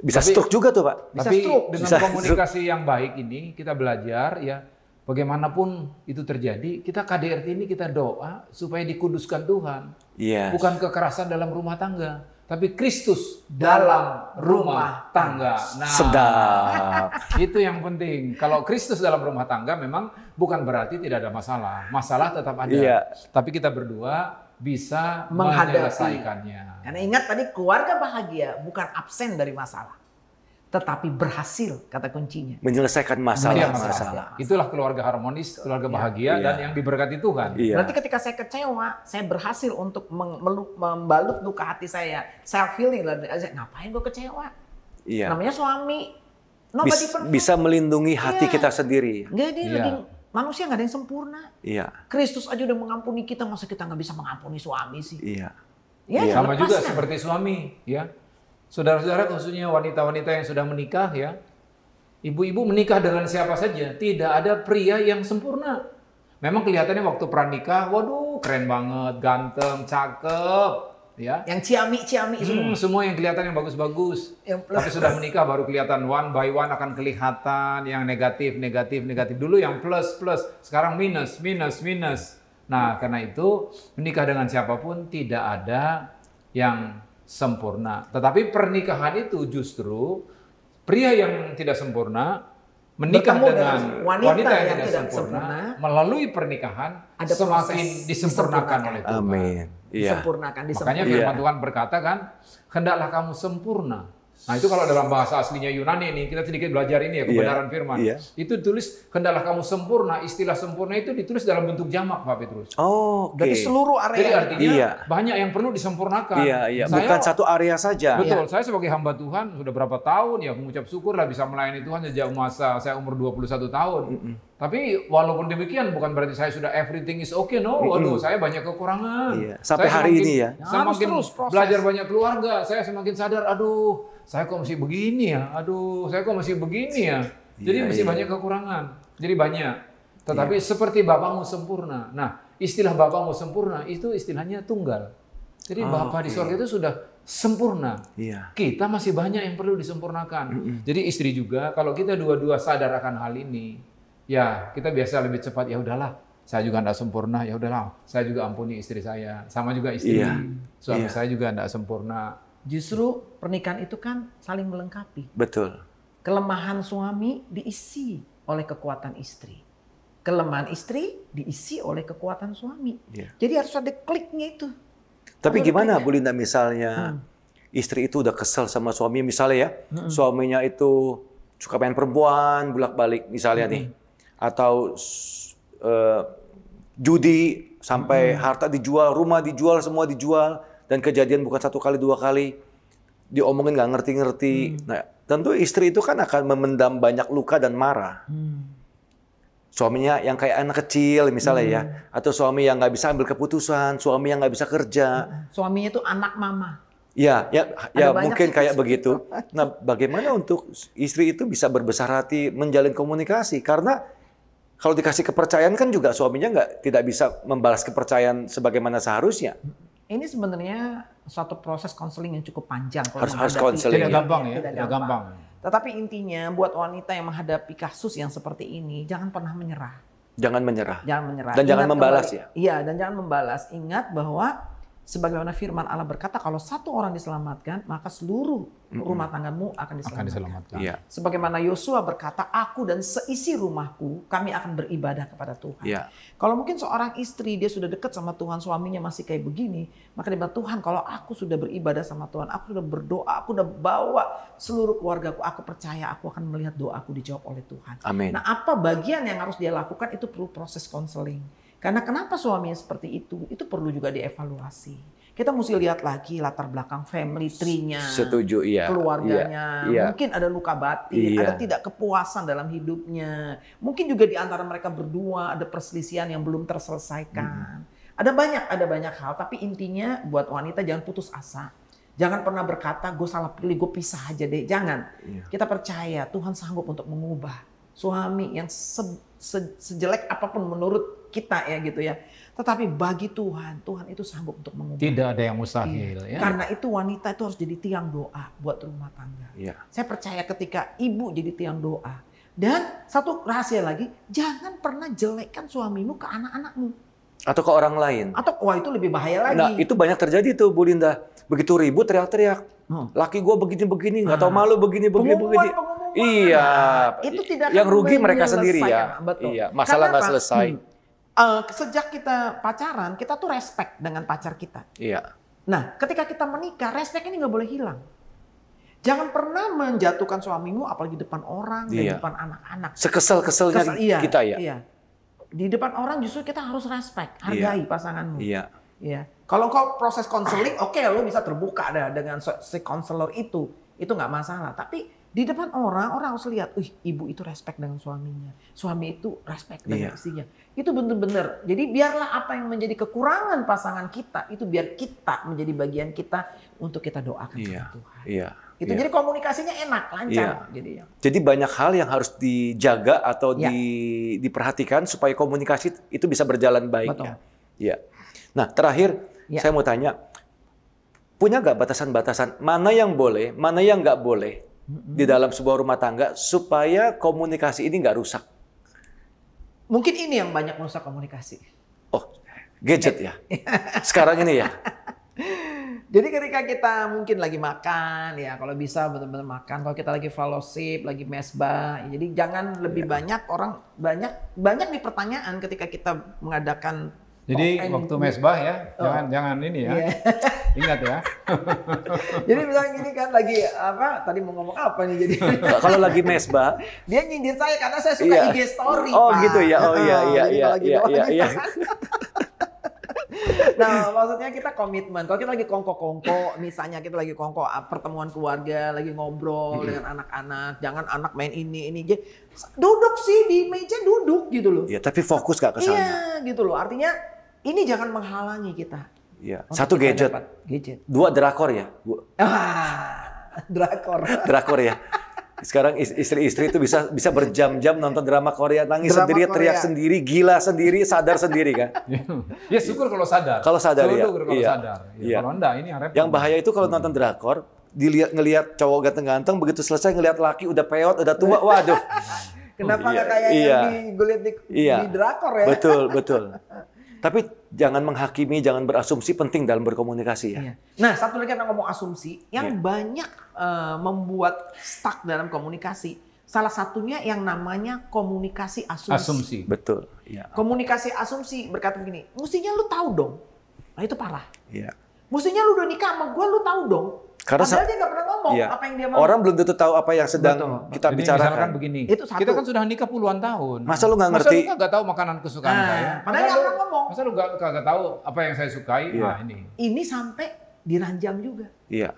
Bisa Tapi- stroke juga tuh, Pak. Bisa Tapi stroke. dengan Bisa komunikasi yang baik ini kita belajar ya bagaimanapun itu terjadi, kita KDRT ini kita doa supaya dikuduskan Tuhan. Iya. Bukan kekerasan dalam rumah tangga, tapi Kristus dalam rumah tangga. Nah, Sedap. itu yang penting. Kalau Kristus dalam rumah tangga memang bukan berarti tidak ada masalah. Masalah tetap ada. Iya. Tapi kita berdua bisa Menghadapi. menyelesaikannya. Karena ingat tadi keluarga bahagia bukan absen dari masalah, tetapi berhasil kata kuncinya. Menyelesaikan masalah. yang masalah. masalah. Itulah keluarga harmonis, keluarga bahagia Iya. dan yang diberkati Tuhan. Iya. Berarti ketika saya kecewa, saya berhasil untuk membalut luka hati saya. Self healing lah. Ngapain gue kecewa? Iya. Namanya suami. Nobody Bis- perfect. bisa melindungi hati Iya. kita sendiri. Dia Iya. lagi manusia nggak ada yang sempurna. Iya. Kristus aja udah mengampuni kita, masa kita nggak bisa mengampuni suami sih? Iya. Ya, Iya. Sama juga seperti suami, ya. Saudara-saudara khususnya wanita-wanita yang sudah menikah ya. Ibu-ibu menikah dengan siapa saja, tidak ada pria yang sempurna. Memang kelihatannya waktu pranikah, waduh keren banget, ganteng, cakep, ya. Yang ciami-ciami semua. Hmm, semua yang kelihatan yang bagus-bagus. Yang plus- Tapi sudah menikah baru kelihatan one by one akan kelihatan yang negatif, negatif, negatif. Dulu yang plus, plus. Sekarang minus, minus, minus. Nah, karena itu menikah dengan siapa pun tidak ada yang sempurna. Tetapi pernikahan itu justru pria yang tidak sempurna menikah Bertemu dengan dengan wanita, wanita yang, yang tidak tidak sempurna, sempurna. melalui pernikahan Ada semakin disempurnakan disempurnakan. oleh Tuhan. Amin. Iya. Disempurnakan, Makanya disempurnakan. firman Iya. Tuhan berkata kan, hendaklah kamu sempurna. Nah itu kalau dalam bahasa aslinya Yunani ini, kita sedikit belajar ini ya, kebenaran firman. iya. Itu tulis, hendaklah kamu sempurna. Istilah sempurna itu ditulis dalam bentuk jamak Pak Petrus. Oh, oke. Berarti seluruh Jadi area. artinya Iya. banyak yang perlu disempurnakan. Iya, iya. Saya- Bukan satu area saja. Betul, saya sebagai hamba Tuhan sudah berapa tahun ya mengucap syukur lah bisa melayani Tuhan sejak masa saya umur 21 tahun. Tapi walaupun demikian bukan berarti saya sudah everything is okay, no. Waduh, saya banyak kekurangan. Iya, sampai Saya hari semakin- ini ya. Saya Harus makin terus proses. belajar banyak keluarga, saya semakin sadar, aduh, saya kok masih begini ya. Aduh, saya kok masih begini ya. Jadi Iya, masih iya. banyak kekurangan. Jadi banyak. Tetapi seperti Bapakmu sempurna. Nah, istilah Bapakmu sempurna itu istilahnya tunggal. Jadi Oh, Bapak di oke. sorga itu sudah sempurna. Iya. Kita masih banyak yang perlu disempurnakan. Jadi istri juga kalau kita dua-dua sadar akan hal ini, ya kita biasa lebih cepat ya udahlah. Saya juga tidak sempurna, ya udahlah. Saya juga ampuni istri saya. Sama juga istri. Iya. Suami Iya. saya juga tidak sempurna. Justru pernikahan itu kan saling melengkapi. Betul. Kelemahan suami diisi oleh kekuatan istri. Kelemahan istri diisi oleh kekuatan suami. Iya. Jadi harus ada kliknya itu. Tapi Harus gimana ada Bu Linda misalnya Hmm. istri itu udah kesel sama suami misalnya ya, suaminya itu suka main perempuan bolak-balik misalnya nih, atau eh, judi sampai harta dijual, rumah dijual, semua dijual dan kejadian bukan satu kali dua kali diomongin nggak ngerti-ngerti. Nah, tentu istri itu kan akan memendam banyak luka dan marah. Suaminya yang kayak anak kecil misalnya ya, atau suami yang nggak bisa ambil keputusan, suami yang nggak bisa kerja. Suaminya itu anak mama. Ya, ya, ya mungkin kayak begitu. Nah, bagaimana untuk istri itu bisa berbesar hati menjalin komunikasi? Karena Kalau dikasih kepercayaan kan juga suaminya nggak tidak bisa membalas kepercayaan sebagaimana seharusnya. Ini sebenarnya suatu proses konseling yang cukup panjang. kalau Harus- harus konseling, Tidak gampang ya, Tidak tidak gampang. Tetapi intinya buat wanita yang menghadapi kasus yang seperti ini, jangan pernah menyerah. Jangan menyerah. Jangan menyerah. Dan jangan membalas kembali- ya? Iya, dan jangan membalas. Ingat bahwa sebagaimana firman Allah berkata kalau satu orang diselamatkan, maka seluruh rumah tanggamu akan diselamatkan. Akan diselamatkan. Iya, Sebagaimana Yosua berkata, aku dan seisi rumahku, kami akan beribadah kepada Tuhan. iya, Kalau mungkin seorang istri dia sudah dekat sama Tuhan, suaminya masih kayak begini, maka dia bilang, Tuhan kalau aku sudah beribadah sama Tuhan, aku sudah berdoa, aku sudah bawa seluruh keluargaku, aku percaya aku akan melihat doaku dijawab oleh Tuhan. amin. Nah apa bagian yang harus dia lakukan itu perlu proses konseling. Karena kenapa suaminya seperti itu, itu perlu juga dievaluasi. Kita mesti lihat lagi latar belakang family tree-nya Setuju, iya. keluarganya, Iya, iya. mungkin ada luka batin, Iya. ada tidak kepuasan dalam hidupnya, mungkin juga di antara mereka berdua ada perselisihan yang belum terselesaikan. Ada banyak, ada banyak hal, tapi intinya buat wanita jangan putus asa. Jangan pernah berkata, gue salah pilih, gue pisah aja deh. Jangan. Iya. Kita percaya Tuhan sanggup untuk mengubah suami yang se- se- sejelek apa pun menurut kita ya gitu ya. Tetapi bagi Tuhan, Tuhan itu sanggup untuk mengubah. Tidak ada yang mustahil Iya. ya. Karena itu wanita itu harus jadi tiang doa buat rumah tangga. Iya. Saya percaya ketika ibu jadi tiang doa. Dan satu rahasia lagi, jangan pernah jelekkan suamimu ke anak-anakmu. Atau ke orang lain. Atau wah itu lebih bahaya lagi. Nah, itu banyak terjadi tuh, Bu Linda. Begitu ribut teriak-teriak. Hmm. Laki gue begini-begini, nggak tahu Ah. malu begini-begini. Pengumuman, begini. pengumuman. Iya. Nah, itu tidak Yang rugi mereka sendiri ya. Betul. Iya, masalah nggak selesai. Hmm. Eh, sejak kita pacaran, kita tuh respect dengan pacar kita. Iya. Nah, ketika kita menikah, respect ini nggak boleh hilang. Jangan pernah menjatuhkan suamimu, apalagi depan orang dan Iya. depan anak-anak. Sekesel-keselnya Kesel- iya, kita ya. Iya. Di depan orang justru kita harus respect, hargai pasanganmu. Iya. Iya. Kalau kau proses konseling, oke lo bisa terbuka dah dengan si konselor itu, itu nggak masalah. Tapi di depan orang, orang harus lihat, wih ibu itu respect dengan suaminya, suami itu respect dengan Iya. istrinya. Itu bener-bener. Jadi biarlah apa yang menjadi kekurangan pasangan kita itu biar kita menjadi bagian kita untuk kita doakan Iya. sama Tuhan. Iya. Itu iya. jadi komunikasinya enak, lancar. Iya. Jadi ya. Jadi banyak hal yang harus dijaga atau Ya. di- diperhatikan supaya komunikasi itu bisa berjalan baik. Betul. ya. Iya. Nah terakhir Ya. saya mau tanya, punya nggak batasan-batasan mana yang boleh, mana yang nggak boleh di dalam sebuah rumah tangga supaya komunikasi ini nggak rusak? Mungkin ini yang banyak merusak komunikasi. Oh, gadget ya. Sekarang ini ya. Jadi ketika kita mungkin lagi makan ya kalau bisa benar-benar makan. Kalau kita lagi fellowship, lagi mesbah, ya, jadi jangan lebih Iya. banyak orang banyak banyak nih pertanyaan ketika kita mengadakan Jadi and- waktu mesbah ya, Oh. jangan jangan ini ya. Iya. Ingat ya. jadi misalnya gini kan lagi apa tadi mau ngomong apa nih jadi Kalau lagi mesbah, dia nyindir saya karena saya suka Iya. IG story Oh, Pak. gitu ya. Oh, iya, iya, iya, kalau lagi iya, iya, gitu iya. nah, maksudnya kita komitmen. Kalau kita lagi kongko-kongko, misalnya kita lagi kongko ah, pertemuan keluarga, lagi ngobrol dengan anak-anak, jangan anak main ini ini. Duduk sih di meja duduk gitu loh. ya tapi fokus nggak ke sana. Iya, gitu loh. Artinya ini jangan menghalangi kita. Iya. untuk Satu kita gadget, dapat Gadget. dua drakor ya, Bu. Ah, drakor. drakor ya. Sekarang is- istri-istri itu bisa bisa berjam-jam nonton drama Korea, nangis Drama sendiri, Korea. teriak sendiri, gila sendiri, sadar sendiri kan. ya syukur kalau sadar. Kalau sadar, ya. Syukur kalau Iya. sadar. Ya, Iya. Kalau enggak ini yang repot. Yang bahaya itu kalau nonton drakor, dilihat ngelihat cowok ganteng-ganteng, begitu selesai ngelihat laki udah peot, udah tua, waduh. Kenapa Iya, nggak kayak iya. yang di gue di, Iya. di drakor ya? Betul, betul. Tapi jangan menghakimi, jangan berasumsi penting dalam berkomunikasi ya. Iya. Nah, satu lagi kita ngomong asumsi yang Iya. banyak eh, membuat stuck dalam komunikasi. Salah satunya yang namanya komunikasi asumsi. asumsi. Betul. Iya. Komunikasi asumsi berkata begini, mestinya lu tahu dong. Nah itu parah. Iya. Mestinya lu udah nikah sama gue, lu tahu dong. Karena Padahal dia nggak pernah ngomong Iya. apa yang dia mau. Orang belum tentu tahu apa yang sedang Betul. kita Jadi bicarakan. misalkan begini, Itu satu. kita kan sudah nikah puluhan tahun. Masa lu nggak Masa ngerti? lu nggak tahu makanan kesukaan Nah, saya? padahal Masa nggak lu- pernah ngomong. Masa lu nggak nggak tahu apa yang saya sukai? Iya. Nah ini. Ini sampai diranjang juga. Iya.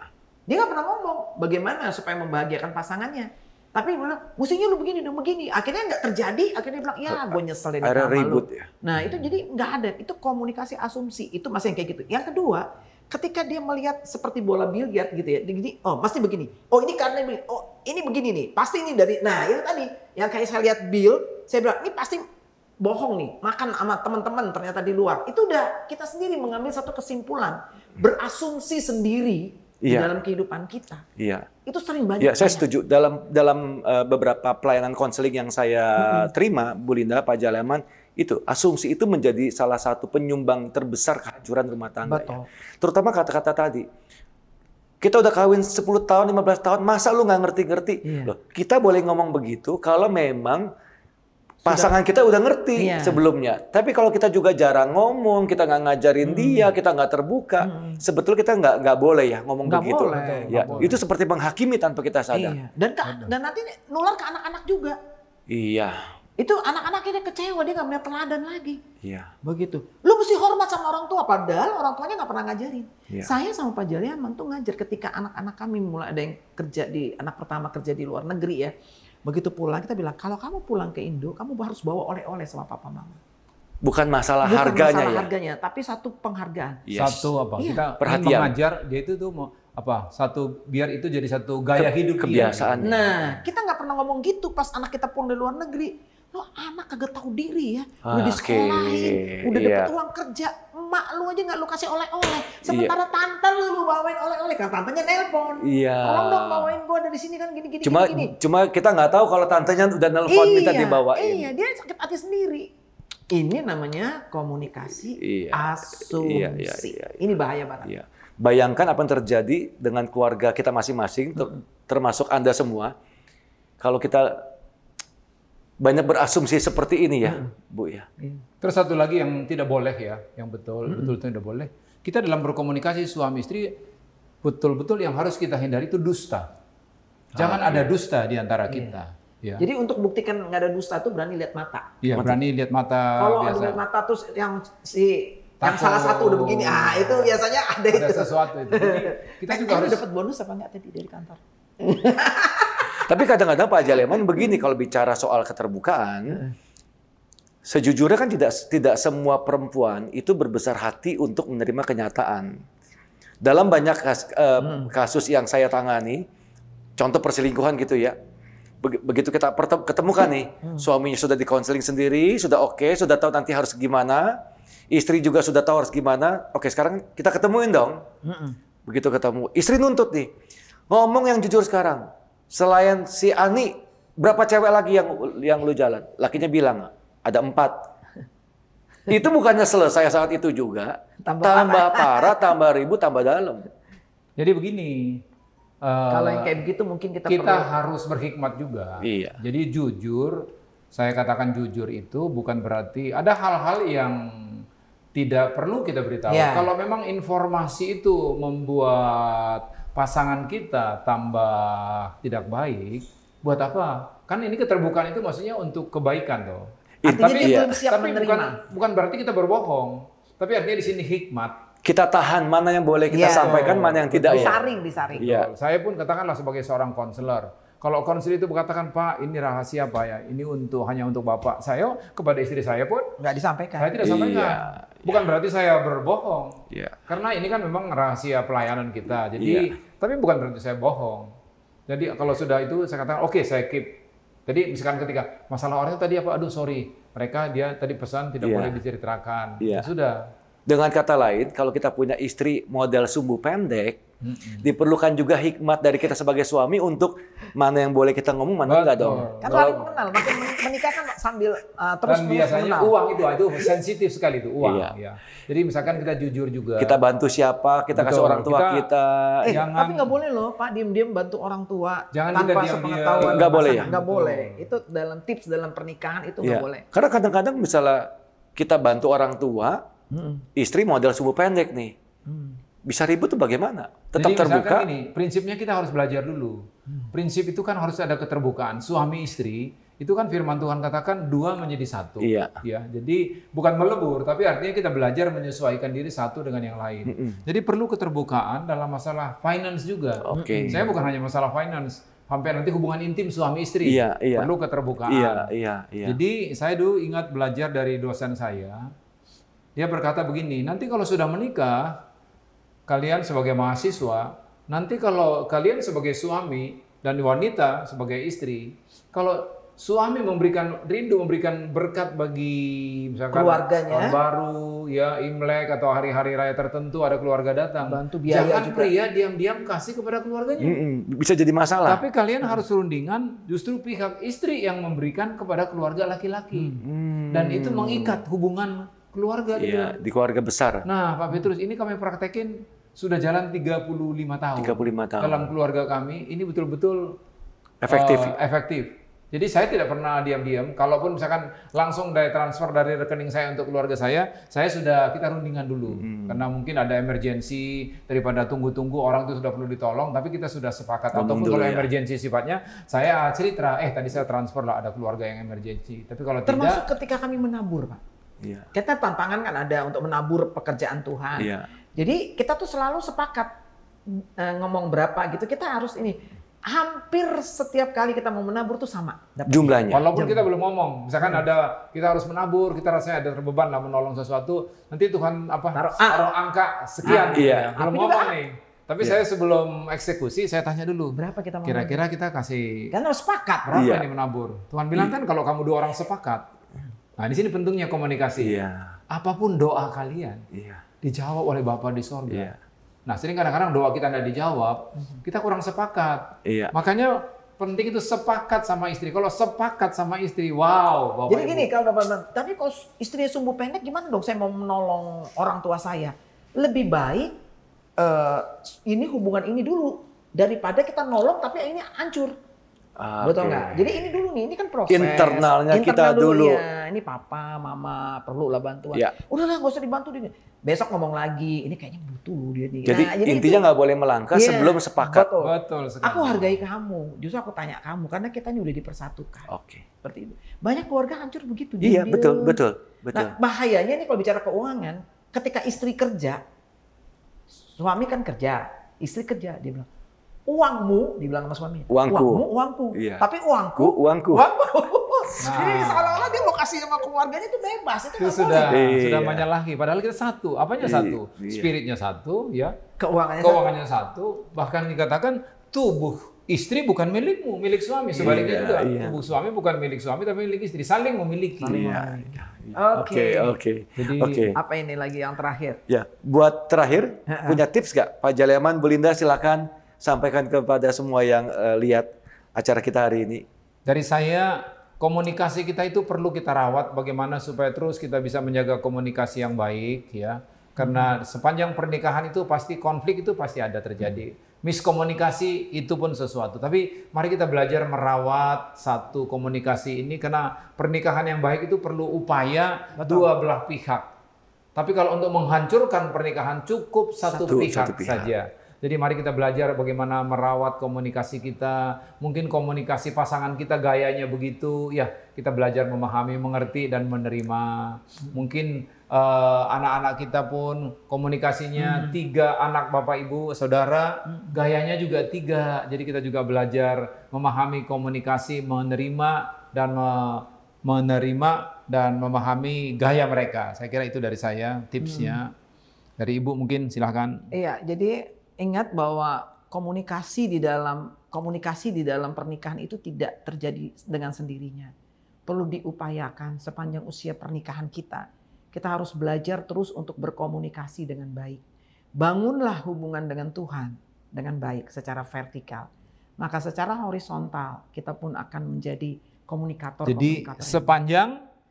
Dia nggak pernah ngomong bagaimana supaya membahagiakan pasangannya. Tapi dia bilang, mestinya lu begini dong begini. Akhirnya nggak terjadi. Akhirnya dia bilang, ya gue nyesel Akhirnya sama lu." ribut ya. Nah itu jadi nggak ada. Itu komunikasi asumsi. Itu masih yang kayak gitu. Yang kedua, ketika dia melihat seperti bola biliar gitu ya. Gini, oh pasti begini. Oh ini karena begini. Oh ini begini nih. Pasti ini dari. Nah itu tadi yang kayak saya lihat Bill, saya bilang ini pasti bohong nih, makan sama teman-teman ternyata di luar. Itu udah kita sendiri mengambil satu kesimpulan, berasumsi sendiri di Iya. dalam kehidupan kita. Iya. Itu sering banyak. Ya, saya banyak. setuju. Dalam dalam eh, beberapa pelayanan konseling yang saya terima, Bu Linda, Pak Jaleman, itu asumsi itu menjadi salah satu penyumbang terbesar kehancuran rumah tangga. Betul. ya. Terutama kata-kata tadi. Kita udah kawin 10 tahun, 15 tahun, masa lu nggak ngerti-ngerti? Iya. Loh, kita boleh ngomong begitu kalau memang pasangan kita udah ngerti Iya. sebelumnya. Tapi kalau kita juga jarang ngomong, kita nggak ngajarin Hmm. dia, kita nggak terbuka, sebetulnya kita nggak nggak boleh ya ngomong Nggak begitu. boleh, Ya, boleh. itu seperti menghakimi tanpa kita sadar. Iya. Dan dan nanti nular ke anak-anak juga. Iya, Itu anak-anak ini kecewa dia nggak melihat teladan lagi. iya. Begitu. Lu mesti hormat sama orang tua padahal orang tuanya nggak pernah ngajarin. Iya. Saya sama Pak Jaliaman tuh ngajar ketika anak-anak kami mulai ada yang kerja di anak pertama kerja di luar negeri ya. Begitu pulang kita bilang kalau kamu pulang ke Indo kamu harus bawa oleh-oleh sama papa mama. Bukan masalah Bukan harganya masalah ya. harganya, tapi satu penghargaan. Yes. Satu apa? Iya. Kita Perhatian. mengajar dia itu tuh mau apa? Satu biar itu jadi satu gaya hidup kebiasaan. Nah, kita nggak pernah ngomong gitu pas anak kita pulang dari luar negeri. Lo anak kagak tahu diri ya. Udah Ah, disekolahin, oke. udah Iya. dapet uang kerja. Emak lu aja nggak lu kasih oleh-oleh. Sementara tante lu lu bawain oleh-oleh. Kan tantenya nelpon. Iya. Tolong dong bawain gua dari sini kan gini-gini. Cuma gini, gini. cuma kita nggak tahu kalau tantenya udah nelfon minta dibawain. Iya, dia sakit hati sendiri. Ini namanya komunikasi Iya. asumsi. Iya, iya, iya, Ini bahaya banget. Iya. Bayangkan apa yang terjadi dengan keluarga kita masing-masing, ter- termasuk Anda semua. Kalau kita banyak berasumsi seperti ini ya, Bu ya. Terus satu lagi yang tidak boleh ya, yang betul betul tidak boleh. Kita dalam berkomunikasi suami istri betul-betul yang harus kita hindari itu dusta. Jangan ada dusta di antara kita. Ya. Jadi untuk buktikan nggak ada dusta tuh berani lihat mata. Iya, berani lihat mata Kalau lihat mata terus yang si yang Takut. salah satu udah begini, ah itu biasanya ada, Ada itu. sesuatu itu. Jadi kita juga eh, harus dapat bonus apa enggak tadi dari kantor? Tapi kadang-kadang Pak Jaleman begini kalau bicara soal keterbukaan, sejujurnya kan tidak tidak semua perempuan itu berbesar hati untuk menerima kenyataan. Dalam banyak kas- eh, kasus yang saya tangani, contoh perselingkuhan gitu ya, beg- begitu kita ketemukan nih, suaminya sudah di konseling sendiri, sudah oke, sudah tahu nanti harus gimana, istri juga sudah tahu harus gimana, oke sekarang kita ketemuin dong. Begitu ketemu, istri nuntut nih, ngomong yang jujur sekarang. Selain si Ani, berapa cewek lagi yang yang lu jalan? Lakinya bilang ada empat. Itu bukannya selesai saat itu juga, Tambah tambah, parah, tambah ribut, tambah dalam. Jadi begini. eh, Kalau yang kayak begitu mungkin kita, kita perlu harus berhikmat juga. Iya. Jadi jujur, saya katakan jujur itu bukan berarti ada hal-hal yang tidak perlu kita beritahu. Ya. Kalau memang informasi itu membuat pasangan kita tambah tidak baik, buat apa? Kan ini keterbukaan itu maksudnya untuk kebaikan toh. Artinya Tapi- dia iya. belum siap Tapi menerima. bukan bukan berarti kita berbohong. Tapi artinya di sini hikmat. Kita tahan mana yang boleh kita Iya. sampaikan, mana yang tidak ya. disaring, disaring. Iya. Saya pun katakanlah sebagai seorang konselor. Kalau konselor itu berkatakan, Pak, ini rahasia Pak ya, ini untuk hanya untuk Bapak. Saya kepada istri saya pun Nggak disampaikan. saya tidak sampaikan. Iya, Bukan berarti saya berbohong. Iya. Karena ini kan memang rahasia pelayanan kita. Jadi, Iya. tapi bukan berarti saya bohong. Jadi kalau sudah itu saya katakan, oke saya keep. Jadi misalkan ketika masalah orang itu tadi apa, aduh sorry, mereka dia tadi pesan tidak Iya. boleh diceritakan. Iya. Ya Sudah. Dengan kata lain, kalau kita punya istri model sumbu pendek, diperlukan juga hikmat dari kita sebagai suami untuk mana yang boleh kita ngomong, mana enggak dong. Kan Kalau- saling mengenal, makin men- menikah kan sambil uh, terus Dan biasanya mengenal. uang itu itu sensitif sekali itu uang. Iya. Ya. Jadi misalkan kita jujur juga. kita bantu siapa, kita kasih Betul. orang tua Kita- kita. Eh, Jangan- tapi nggak boleh loh, Pak, diem-diem bantu orang tua Jangan tanpa kita diam-diam. sepengetahuan Nggak boleh ya? Nggak boleh. Itu dalam tips dalam pernikahan itu nggak Iya. boleh. Karena kadang-kadang misalnya kita bantu orang tua, istri model sumbu pendek nih. Bisa ribut tuh bagaimana? Tetap Jadi terbuka. gini, prinsipnya kita harus belajar dulu. Prinsip itu kan harus ada keterbukaan. Suami istri itu kan firman Tuhan katakan dua menjadi satu. Iya. Ya, jadi bukan melebur, tapi artinya kita belajar menyesuaikan diri satu dengan yang lain. Jadi perlu keterbukaan dalam masalah finance juga. Oke. Saya bukan hanya masalah finance, sampai nanti hubungan intim suami istri. Iya, iya. Perlu keterbukaan. Iya, iya, iya. Jadi saya dulu ingat belajar dari dosen saya. Dia berkata begini, nanti kalau sudah menikah, kalian sebagai mahasiswa, nanti kalau kalian sebagai suami dan wanita sebagai istri, kalau suami memberikan rindu memberikan berkat bagi misalkan Keluarganya. tahun baru ya Imlek atau hari-hari raya tertentu ada keluarga datang Bantu biaya jangan juga. pria diam-diam kasih kepada keluarganya bisa jadi masalah. tapi kalian harus rundingan justru pihak istri yang memberikan kepada keluarga laki-laki Hmm. dan itu mengikat hubungan keluarga Iya, di keluarga besar. Nah, Pak Petrus, ini kami praktekin sudah jalan 35 tahun. 35 tahun. Dalam keluarga kami, ini betul-betul Efektif. eh, efektif. Jadi saya tidak pernah diam-diam. Kalaupun misalkan langsung dari transfer dari rekening saya untuk keluarga saya, saya sudah kita rundingan dulu. Hmm. Karena mungkin ada emergensi daripada tunggu-tunggu orang itu sudah perlu ditolong, tapi kita sudah sepakat. Ngomong Ataupun dulu kalau ya. emergensi sifatnya, saya cerita, eh tadi saya transfer lah ada keluarga yang emergensi. Tapi kalau Termasuk tidak, ketika kami menabur, Pak. Iya. Kita tantangan kan ada untuk menabur pekerjaan Tuhan. Iya. Jadi kita tuh selalu sepakat eh, ngomong berapa gitu. Kita harus ini hampir setiap kali kita mau menabur tuh sama. dapat. Jumlahnya. Walaupun kita belum ngomong, misalkan ada kita harus menabur, kita rasanya ada terbeban lah menolong sesuatu, nanti Tuhan apa Taruh taruh, angka sekian, Ah, gitu iya. ya. belum Tapi juga ngomong nih. Tapi saya sebelum eksekusi saya tanya dulu, Berapa kita mau? kira-kira kita kasih Kan harus sepakat. berapa Iya. nih menabur? Tuhan bilang kan kalau kamu dua orang sepakat. Nah di sini pentingnya komunikasi. Iya. Apa pun doa kalian Iya. dijawab oleh Bapa di sorga. Iya. Nah sering kadang-kadang doa kita tidak dijawab, kita kurang sepakat. Iya. Makanya penting itu sepakat sama istri. Kalau sepakat sama istri, wow. Bapak Jadi Ibu. gini kalau Bapak bilang, tapi kalau istrinya sumbu pendek gimana dong saya mau menolong orang tua saya? Lebih baik eh, ini hubungan ini dulu daripada kita nolong tapi ini hancur. Ah, Betul oke. nggak? Jadi ini dulu nih, ini kan proses. Internalnya kita dulu. ya. Ini papa, mama perlu lah bantuan. Ya. Udahlah nggak usah dibantu dia. Besok ngomong lagi, ini kayaknya butuh loh dia nih. Jadi, Nah, intinya itu- nggak boleh melangkah Iya, sebelum sepakat. Betul. Betul sekali. Aku hargai kamu, justru aku tanya kamu karena kita ini udah dipersatukan. Oke. Seperti itu. Banyak keluarga hancur begitu. Iya, diem-diem. betul, betul, betul. Nah, bahayanya nih kalau bicara keuangan, ketika istri kerja, suami kan kerja, istri kerja, dia bilang, uangmu, dibilang sama suami, Uangku. uangmu, uangku, Iya. tapi uangku, Ku, uangku. uangku. Nah. Jadi seolah-olah dia mau kasih sama keluarganya itu bebas, itu, itu sudah boleh. Iya. sudah menyalahi. Padahal kita satu. Apanya Iya, satu? iya. Spiritnya satu, ya. Keuangannya Keuangannya satu. Bahkan dikatakan tubuh istri bukan milikmu, milik suami. Sebaliknya Iya, juga iya. tubuh suami bukan milik suami tapi milik istri. Saling memiliki. Iya. Oke. Oke, oke. Jadi Oke. Apa ini lagi yang terakhir? Ya, buat terakhir punya tips nggak Pak Jaleman, Bu Linda silakan sampaikan kepada semua yang eh, lihat acara kita hari ini. Dari saya, komunikasi kita itu perlu kita rawat bagaimana supaya terus kita bisa menjaga komunikasi yang baik ya. Karena sepanjang pernikahan itu pasti konflik itu pasti ada terjadi. Miskomunikasi itu pun sesuatu. Tapi mari kita belajar merawat satu komunikasi ini karena pernikahan yang baik itu perlu upaya dua belah pihak. Tapi kalau untuk menghancurkan pernikahan cukup satu, Satu- pihak, satu pihak. saja. Jadi mari kita belajar bagaimana merawat komunikasi kita. Mungkin komunikasi pasangan kita gayanya begitu, ya kita belajar memahami, mengerti dan menerima. Mungkin eh, anak-anak kita pun komunikasinya tiga anak bapak ibu saudara, gayanya juga tiga. Jadi kita juga belajar memahami komunikasi, menerima dan me- menerima dan memahami gaya mereka. Saya kira itu dari saya tipsnya. Dari ibu mungkin silahkan. Iya, jadi ingat bahwa komunikasi di dalam komunikasi di dalam pernikahan itu tidak terjadi dengan sendirinya. Perlu diupayakan sepanjang usia pernikahan kita. Kita harus belajar terus untuk berkomunikasi dengan baik. Bangunlah hubungan dengan Tuhan dengan baik secara vertikal. Maka secara horizontal kita pun akan menjadi komunikator Jadi komunikator sepanjang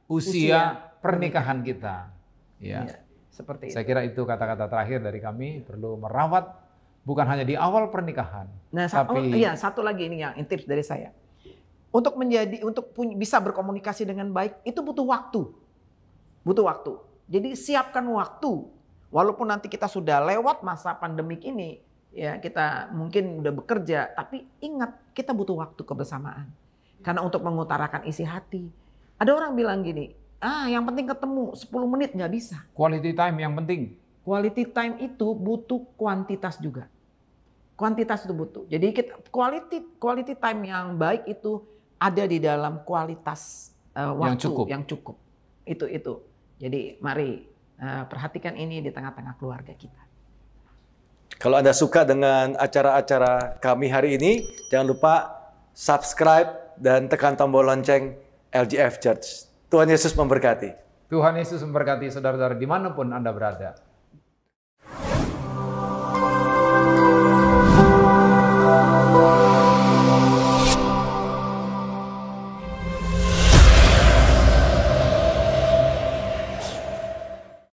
usia, Usia pernikahan kita, ya. Iya, seperti itu. Saya kira itu kata-kata terakhir dari kami perlu merawat bukan hanya di awal pernikahan. Nah, sa- oh, Tapi- iya satu lagi ini yang tips dari saya. Untuk menjadi untuk punya, bisa berkomunikasi dengan baik itu butuh waktu. Butuh waktu. Jadi siapkan waktu. Walaupun nanti kita sudah lewat masa pandemik ini, ya kita mungkin udah bekerja, tapi ingat kita butuh waktu kebersamaan. Karena untuk mengutarakan isi hati. Ada orang bilang gini, ah yang penting ketemu 10 menit nggak bisa. Quality time yang penting. Quality time itu butuh kuantitas juga. Kuantitas itu butuh. Jadi kita, quality quality time yang baik itu ada di dalam kualitas eh, waktu cukup. yang cukup. Itu itu. Jadi mari eh, perhatikan ini di tengah-tengah keluarga kita. Kalau Anda suka dengan acara-acara kami hari ini, jangan lupa subscribe dan tekan tombol lonceng LGF Church. Tuhan Yesus memberkati. Tuhan Yesus memberkati saudara-saudara di mana pun Anda berada.